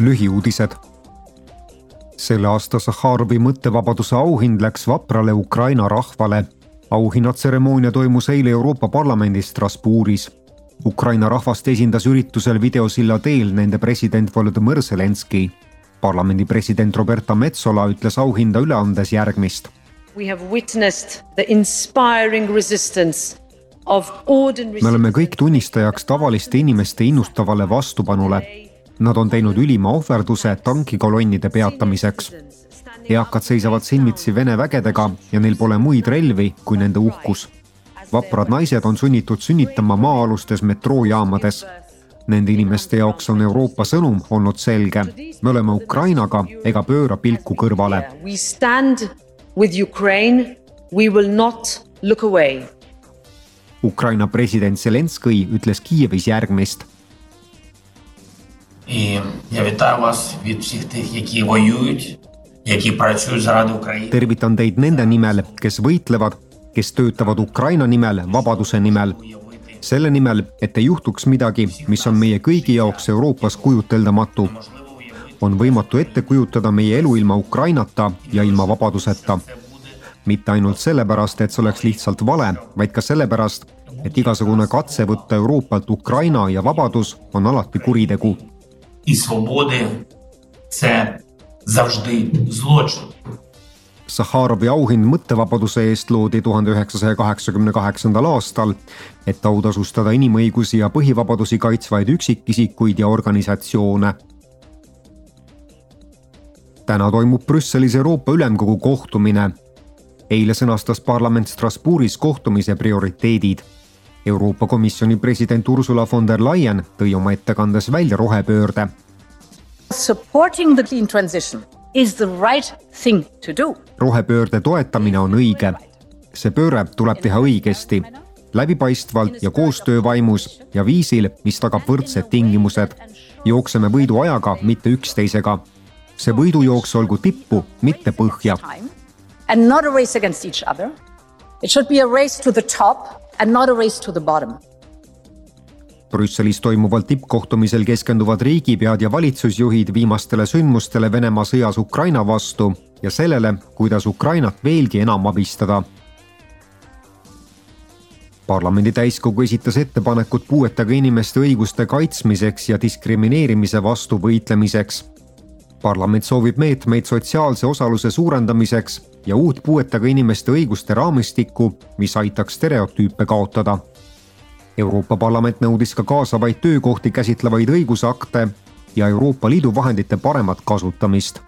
lühiuudised. selle aasta Sahharovi mõttevabaduse auhind läks vaprale Ukraina rahvale. auhinnatseremoonia toimus eile Euroopa Parlamendis Strasbourgis. Ukraina rahvast esindas üritusel videosilla teel nende president Volodõmõr Zelenskõi. parlamendi president Roberta Metsola ütles auhinda üle andes järgmist. We have witnessed the inspiring resistance me oleme kõik tunnistajaks tavaliste inimeste innustavale vastupanule Nad on teinud ülima ohverduse tankikolonnide peatamiseks. eakad seisavad silmitsi Vene vägedega ja neil pole muid relvi kui nende uhkus. vaprad naised on sunnitud sünnitama maa-alustes metroojaamades. Nende inimeste jaoks on Euroopa sõnum olnud selge. me oleme Ukrainaga ega pööra pilku kõrvale. We stand with Ukraine, we will not look away. Ukraina president Zelenskõi ütles Kiievis järgmist І я вітаю вас від всіх тих, які воюють, які працюють заради України. tervitan teid nende nimel, kes võitlevad, kes töötavad Ukraina nimel, vabaduse nimel. selle nimel, et ei juhtuks midagi, mis on meie kõigi jaoks Euroopas kujuteldamatu. on võimatu ette kujutada meie elu ilma Ukrainata ja ilma vabaduseta. mitte ainult sellepärast, et see oleks lihtsalt vale, vaid ka sellepärast, et igasugune katse võtta Euroopalt Ukraina ja vabadus on alati kuritegu і свободи це завжди злочин. Sahharovi auhind mõttevabaduse eest loodi tuhande üheksasaja kaheksakümne kaheksandal aastal, et autasustada inimõigusi ja põhivabadusi kaitsvaid üksikisikuid ja organisatsioone. täna toimub Brüsselis Euroopa Ülemkogu kohtumine. eile sõnastas parlament Strasbourgis kohtumise prioriteedid Euroopa Komisjoni president Ursula von der Leyen tõi oma ettekandes välja rohepöörde. Supporting the clean transition is the right thing to do. rohepöörde toetamine on õige. see pööre tuleb teha õigesti, läbipaistvalt ja koostöövaimus ja viisil, mis tagab võrdsed tingimused. jookseme võiduajaga, mitte üksteisega. see võidujooks olgu tippu, mitte põhja. And not a race against each other. It should be a race to the top and not a race to the bottom. Brüsselis toimuval tippkohtumisel keskenduvad riigipead ja valitsusjuhid viimastele sündmustele Venemaa sõjas Ukraina vastu ja sellele, kuidas Ukrainat veelgi enam abistada. parlamendi täiskogu esitas ettepanekud puuetega inimeste õiguste kaitsmiseks ja diskrimineerimise vastu võitlemiseks. Parlament soovib meetmeid sotsiaalse osaluse suurendamiseks ja uut puuetega inimeste õiguste raamistikku, mis aitaks stereotüüpe kaotada. Euroopa Parlament nõudis ka kaasavaid töökohti käsitlevaid õigusakte ja Euroopa Liidu vahendite paremat kasutamist